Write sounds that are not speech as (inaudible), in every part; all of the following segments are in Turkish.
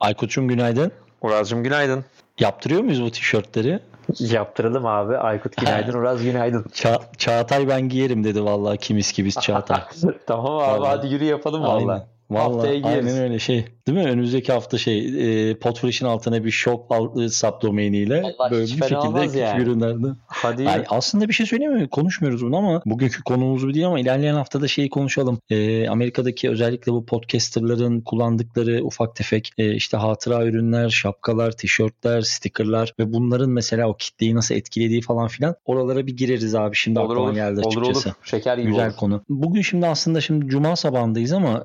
Aykut'cum günaydın. Uraz'cığım günaydın. Yaptırıyor muyuz bu tişörtleri? Yaptıralım abi. Aykut günaydın, (laughs) Uraz günaydın. Ça- Çağatay ben giyerim dedi vallahi kimis gibi Çağatay. (laughs) tamam abi vallahi. hadi yürü yapalım valla. Vallahi aynen öyle şey. Değil mi? Önümüzdeki hafta şey e, Podfresh'in altına bir shop subdomainiyle böyle bir şekilde yani. ürünlerden. Hadi. Yani aslında bir şey söyleyeyim mi? Konuşmuyoruz bunu ama bugünkü konumuz bu değil ama ilerleyen haftada şeyi konuşalım. E, Amerika'daki özellikle bu podcasterların kullandıkları ufak tefek e, işte hatıra ürünler, şapkalar, tişörtler, stickerlar ve bunların mesela o kitleyi nasıl etkilediği falan filan oralara bir gireriz abi. Şimdi olur, aklıma olur. geldi açıkçası. Olur olur. Şeker gibi Güzel olur. konu. Bugün şimdi aslında şimdi cuma sabahındayız ama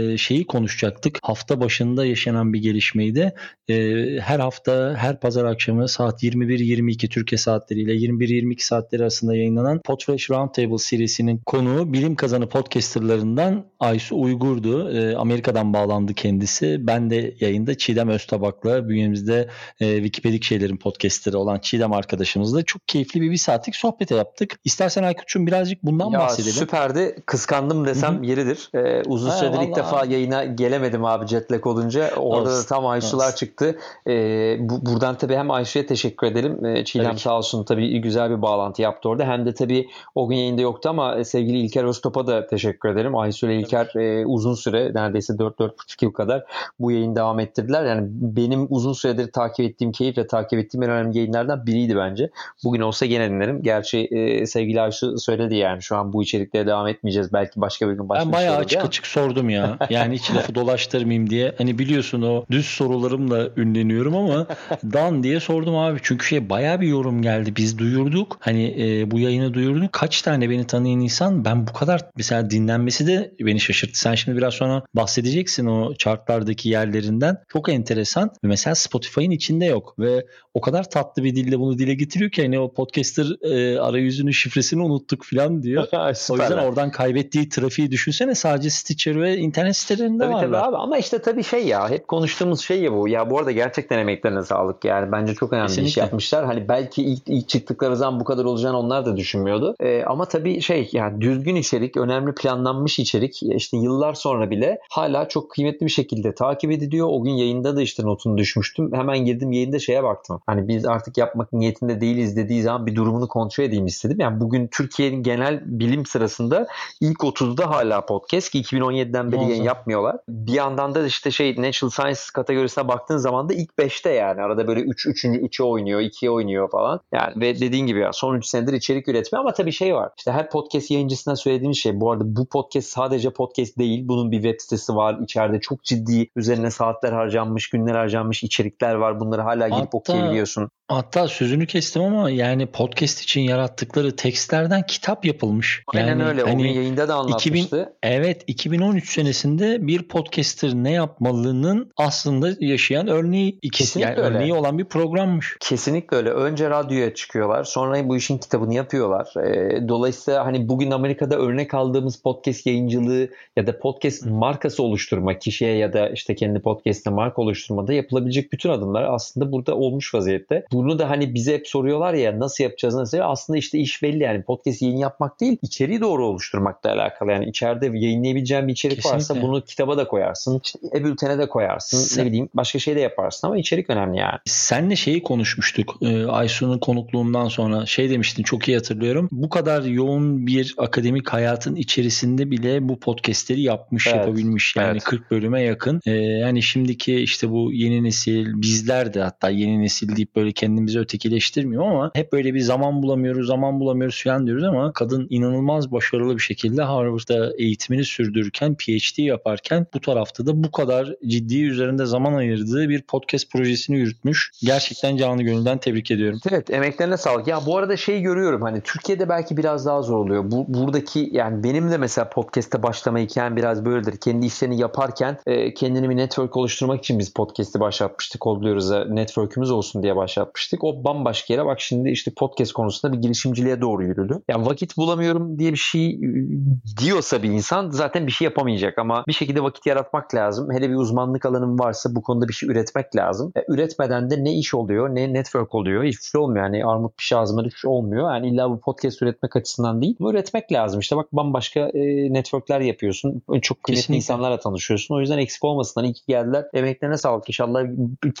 e, şeyi konuşacaktık. Hafta başında yaşanan bir gelişmeydi. E, her hafta her pazar akşamı saat 21-22 Türkiye saatleriyle 21-22 saatleri arasında yayınlanan Podfresh Roundtable serisinin konuğu bilim kazanı podcasterlarından Aysu Uygur'du. E, Amerika'dan bağlandı kendisi. Ben de yayında Çiğdem Öztabak'la bünyemizde e, Wikipedik şeylerin podcasterı olan Çiğdem arkadaşımızla çok keyifli bir bir saatlik sohbete yaptık. İstersen Aykut'cum birazcık bundan ya, bahsedelim. Süperdi. Kıskandım desem Hı-hı. yeridir. Ee, uzun süredir ilk defa yayına gelemedim abi jetlag olunca. Orada olsun, da tam Ayşular olsun. çıktı. Ee, bu, buradan tabii hem Ayşe'ye teşekkür edelim. Ee, Çiğdem sağ olsun tabii güzel bir bağlantı yaptı orada. Hem de tabii o gün yayında yoktu ama e, sevgili İlker Öztop'a da teşekkür ederim. Ayşe ile İlker e, uzun süre neredeyse 4-4,5 yıl kadar bu yayını devam ettirdiler. Yani benim uzun süredir takip ettiğim, keyifle takip ettiğim en önemli yayınlardan biriydi bence. Bugün olsa gene dinlerim. Gerçi e, sevgili Ayşe söyledi yani şu an bu içerikle devam etmeyeceğiz. Belki başka bir gün başka Ben bayağı açık açık sordum ya. (laughs) Yani hiç lafı dolaştırmayayım diye. Hani biliyorsun o düz sorularımla ünleniyorum ama Dan diye sordum abi. Çünkü şey bayağı bir yorum geldi. Biz duyurduk. Hani e, bu yayını duyurduk. Kaç tane beni tanıyan insan ben bu kadar mesela dinlenmesi de beni şaşırttı. Sen şimdi biraz sonra bahsedeceksin o chartlardaki yerlerinden. Çok enteresan. Mesela Spotify'ın içinde yok ve o kadar tatlı bir dille bunu dile getiriyor ki hani o podcaster e, arayüzünün şifresini unuttuk falan diyor. (laughs) o yüzden oradan kaybettiği trafiği düşünsene sadece Stitcher ve internet sitelerinde tabii, varlar. Tabii abi ama işte tabii şey ya hep konuştuğumuz şey ya bu. Ya bu arada gerçekten emeklerine sağlık yani. Bence çok önemli Kesinlikle. bir iş yapmışlar. Hani belki ilk, ilk çıktıkları zaman bu kadar olacağını onlar da düşünmüyordu. Ee, ama tabii şey yani düzgün içerik, önemli planlanmış içerik işte yıllar sonra bile hala çok kıymetli bir şekilde takip ediliyor. O gün yayında da işte notunu düşmüştüm. Hemen girdim yayında şeye baktım. Hani biz artık yapmak niyetinde değiliz dediği zaman bir durumunu kontrol edeyim istedim. Yani bugün Türkiye'nin genel bilim sırasında ilk 30'da hala podcast ki 2017'den beri yayın yapmıyorlar. Bir yandan da işte şey Natural Science kategorisine baktığın zaman da ilk 5'te yani. Arada böyle 3 3. 3'e oynuyor, 2'ye oynuyor falan. Yani ve dediğin gibi ya son 3 senedir içerik üretmiyor ama tabii şey var. İşte her podcast yayıncısına söylediğim şey bu arada bu podcast sadece podcast değil. Bunun bir web sitesi var. İçeride çok ciddi üzerine saatler harcanmış, günler harcanmış içerikler var. Bunları hala girip hatta, okuyabiliyorsun. Hatta sözünü kestim ama yani podcast için yarattıkları tekstlerden kitap yapılmış. Aynen yani, öyle. Hani, o gün yayında da anlatmıştı. 2000, evet 2013 senesinde bir podcaster ne yapmalının aslında yaşayan örneği ikisi yani öyle. örneği olan bir programmış. Kesinlikle öyle. Önce radyoya çıkıyorlar. Sonra bu işin kitabını yapıyorlar. E, dolayısıyla hani bugün Amerika'da örnek aldığımız podcast yayıncılığı ya da podcast markası oluşturma kişiye ya da işte kendi podcast'ine marka oluşturmada yapılabilecek bütün adımlar aslında burada olmuş vaziyette. Bunu da hani bize hep soruyorlar ya nasıl yapacağız nasıl yapacağız? Aslında işte iş belli yani podcast yayın yapmak değil içeriği doğru oluşturmakla alakalı. Yani içeride yayınlayabileceğin bir içerik Kesinlikle. varsa bunu kitaba da koyarsın. İşte e-bültene de koyarsın. Sen, ne bileyim başka şey de yaparsın ama içerik önemli yani. Senle şeyi konuşmuştuk. E, Aysun'un konukluğundan sonra şey demiştin çok iyi hatırlıyorum. Bu kadar yoğun bir akademik hayatın içerisinde bile bu podcastleri yapmış, evet. yapabilmiş. Yani evet. 40 bölüme yakın. E, yani şimdiki işte bu yeni nesil bizler de hatta yeni nesil deyip böyle kendimizi ötekileştirmiyor ama hep böyle bir zaman bulamıyoruz, zaman bulamıyoruz falan diyoruz ama kadın inanılmaz başarılı bir şekilde Harvard'da eğitimini sürdürürken, PhD yaparken bu tarafta da bu kadar ciddi üzerinde zaman ayırdığı bir podcast projesini yürütmüş. Gerçekten canlı gönülden tebrik ediyorum. Evet emeklerine sağlık. Ya bu arada şey görüyorum hani Türkiye'de belki biraz daha zor oluyor. Bu buradaki yani benim de mesela podcast'te başlama hikayem biraz böyledir. Kendi işlerini yaparken e, kendini bir network oluşturmak için biz podcast'i başlatmıştık. Kodluyoruz network'ümüz olsun diye başlatmıştık yapmıştık. O bambaşka yere bak şimdi işte podcast konusunda bir girişimciliğe doğru yürüdü. Yani vakit bulamıyorum diye bir şey ıı, diyorsa bir insan zaten bir şey yapamayacak ama bir şekilde vakit yaratmak lazım. Hele bir uzmanlık alanın varsa bu konuda bir şey üretmek lazım. E, üretmeden de ne iş oluyor ne network oluyor. Hiçbir şey olmuyor. Yani armut bir şey ağzıma düş olmuyor. Yani illa bu podcast üretmek açısından değil. Bu üretmek lazım. İşte bak bambaşka e, networkler yapıyorsun. Çok kıymetli Kesinlikle. insanlarla tanışıyorsun. O yüzden eksik olmasın. Hani iyi geldiler. Emeklerine sağlık. İnşallah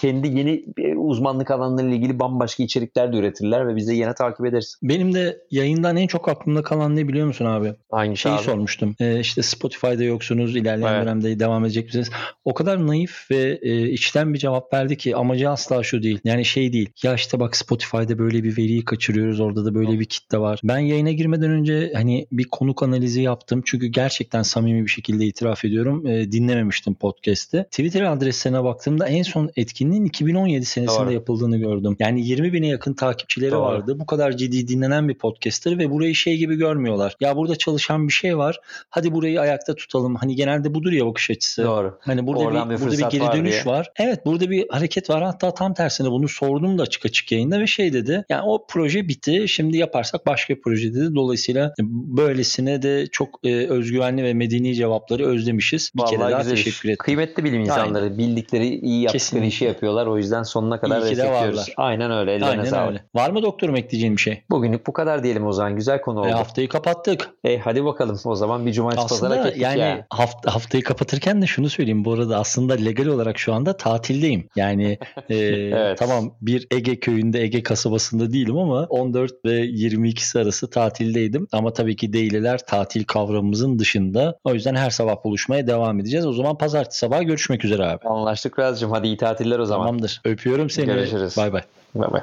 kendi yeni uzmanlık alanlarıyla ilgili bambaşka içerikler de üretirler ve bizi yine takip ederiz. Benim de yayından en çok aklımda kalan ne biliyor musun abi? Aynı şey Şeyi sormuştum. Ee, işte Spotify'da yoksunuz. ilerleyen evet. dönemde devam edecek misiniz? O kadar naif ve e, içten bir cevap verdi ki amacı asla şu değil. Yani şey değil. Ya işte bak Spotify'da böyle bir veriyi kaçırıyoruz. Orada da böyle bir kitle var. Ben yayına girmeden önce hani bir konuk analizi yaptım. Çünkü gerçekten samimi bir şekilde itiraf ediyorum. E, dinlememiştim podcast'i. Twitter adreslerine baktığımda en son etkinliğin 2017 senesinde Doğru. yapıldığını gördüm. Yani 20 bine yakın takipçileri Doğru. vardı. Bu kadar ciddi dinlenen bir podcaster ve burayı şey gibi görmüyorlar. Ya burada çalışan bir şey var. Hadi burayı ayakta tutalım. Hani genelde budur ya bakış açısı. Doğru. Hani burada Oradan bir, bir burada bir geri dönüş var, var. Evet burada bir hareket var. Hatta tam tersine bunu sordum da açık açık yayında ve şey dedi. Yani o proje bitti. Şimdi yaparsak başka bir proje dedi. Dolayısıyla böylesine de çok e, özgüvenli ve medeni cevapları özlemişiz. Bir Vallahi kere daha teşekkür ederim. Kıymetli bilim insanları. Aynen. Bildikleri, iyi yaptıkları Kesinlikle. işi yapıyorlar. O yüzden sonuna kadar destekliyoruz. Aynen öyle. Ellerine Aynen sağlık. öyle. Var mı doktorum ekleyeceğin bir şey? Bugünlük bu kadar diyelim o zaman. Güzel konu e, oldu. E, haftayı kapattık. E, hadi bakalım o zaman bir cumartesi aslında pazara yani ya. Hafta, haftayı kapatırken de şunu söyleyeyim. Bu arada aslında legal olarak şu anda tatildeyim. Yani (laughs) e, evet. tamam bir Ege köyünde Ege kasabasında değilim ama 14 ve 22'si arası tatildeydim. Ama tabii ki değiller tatil kavramımızın dışında. O yüzden her sabah buluşmaya devam edeceğiz. O zaman pazartesi sabah görüşmek üzere abi. Anlaştık Razcığım. Hadi iyi tatiller o zaman. Tamamdır. Öpüyorum seni. Görüşürüz. Bay bay. Bay bay.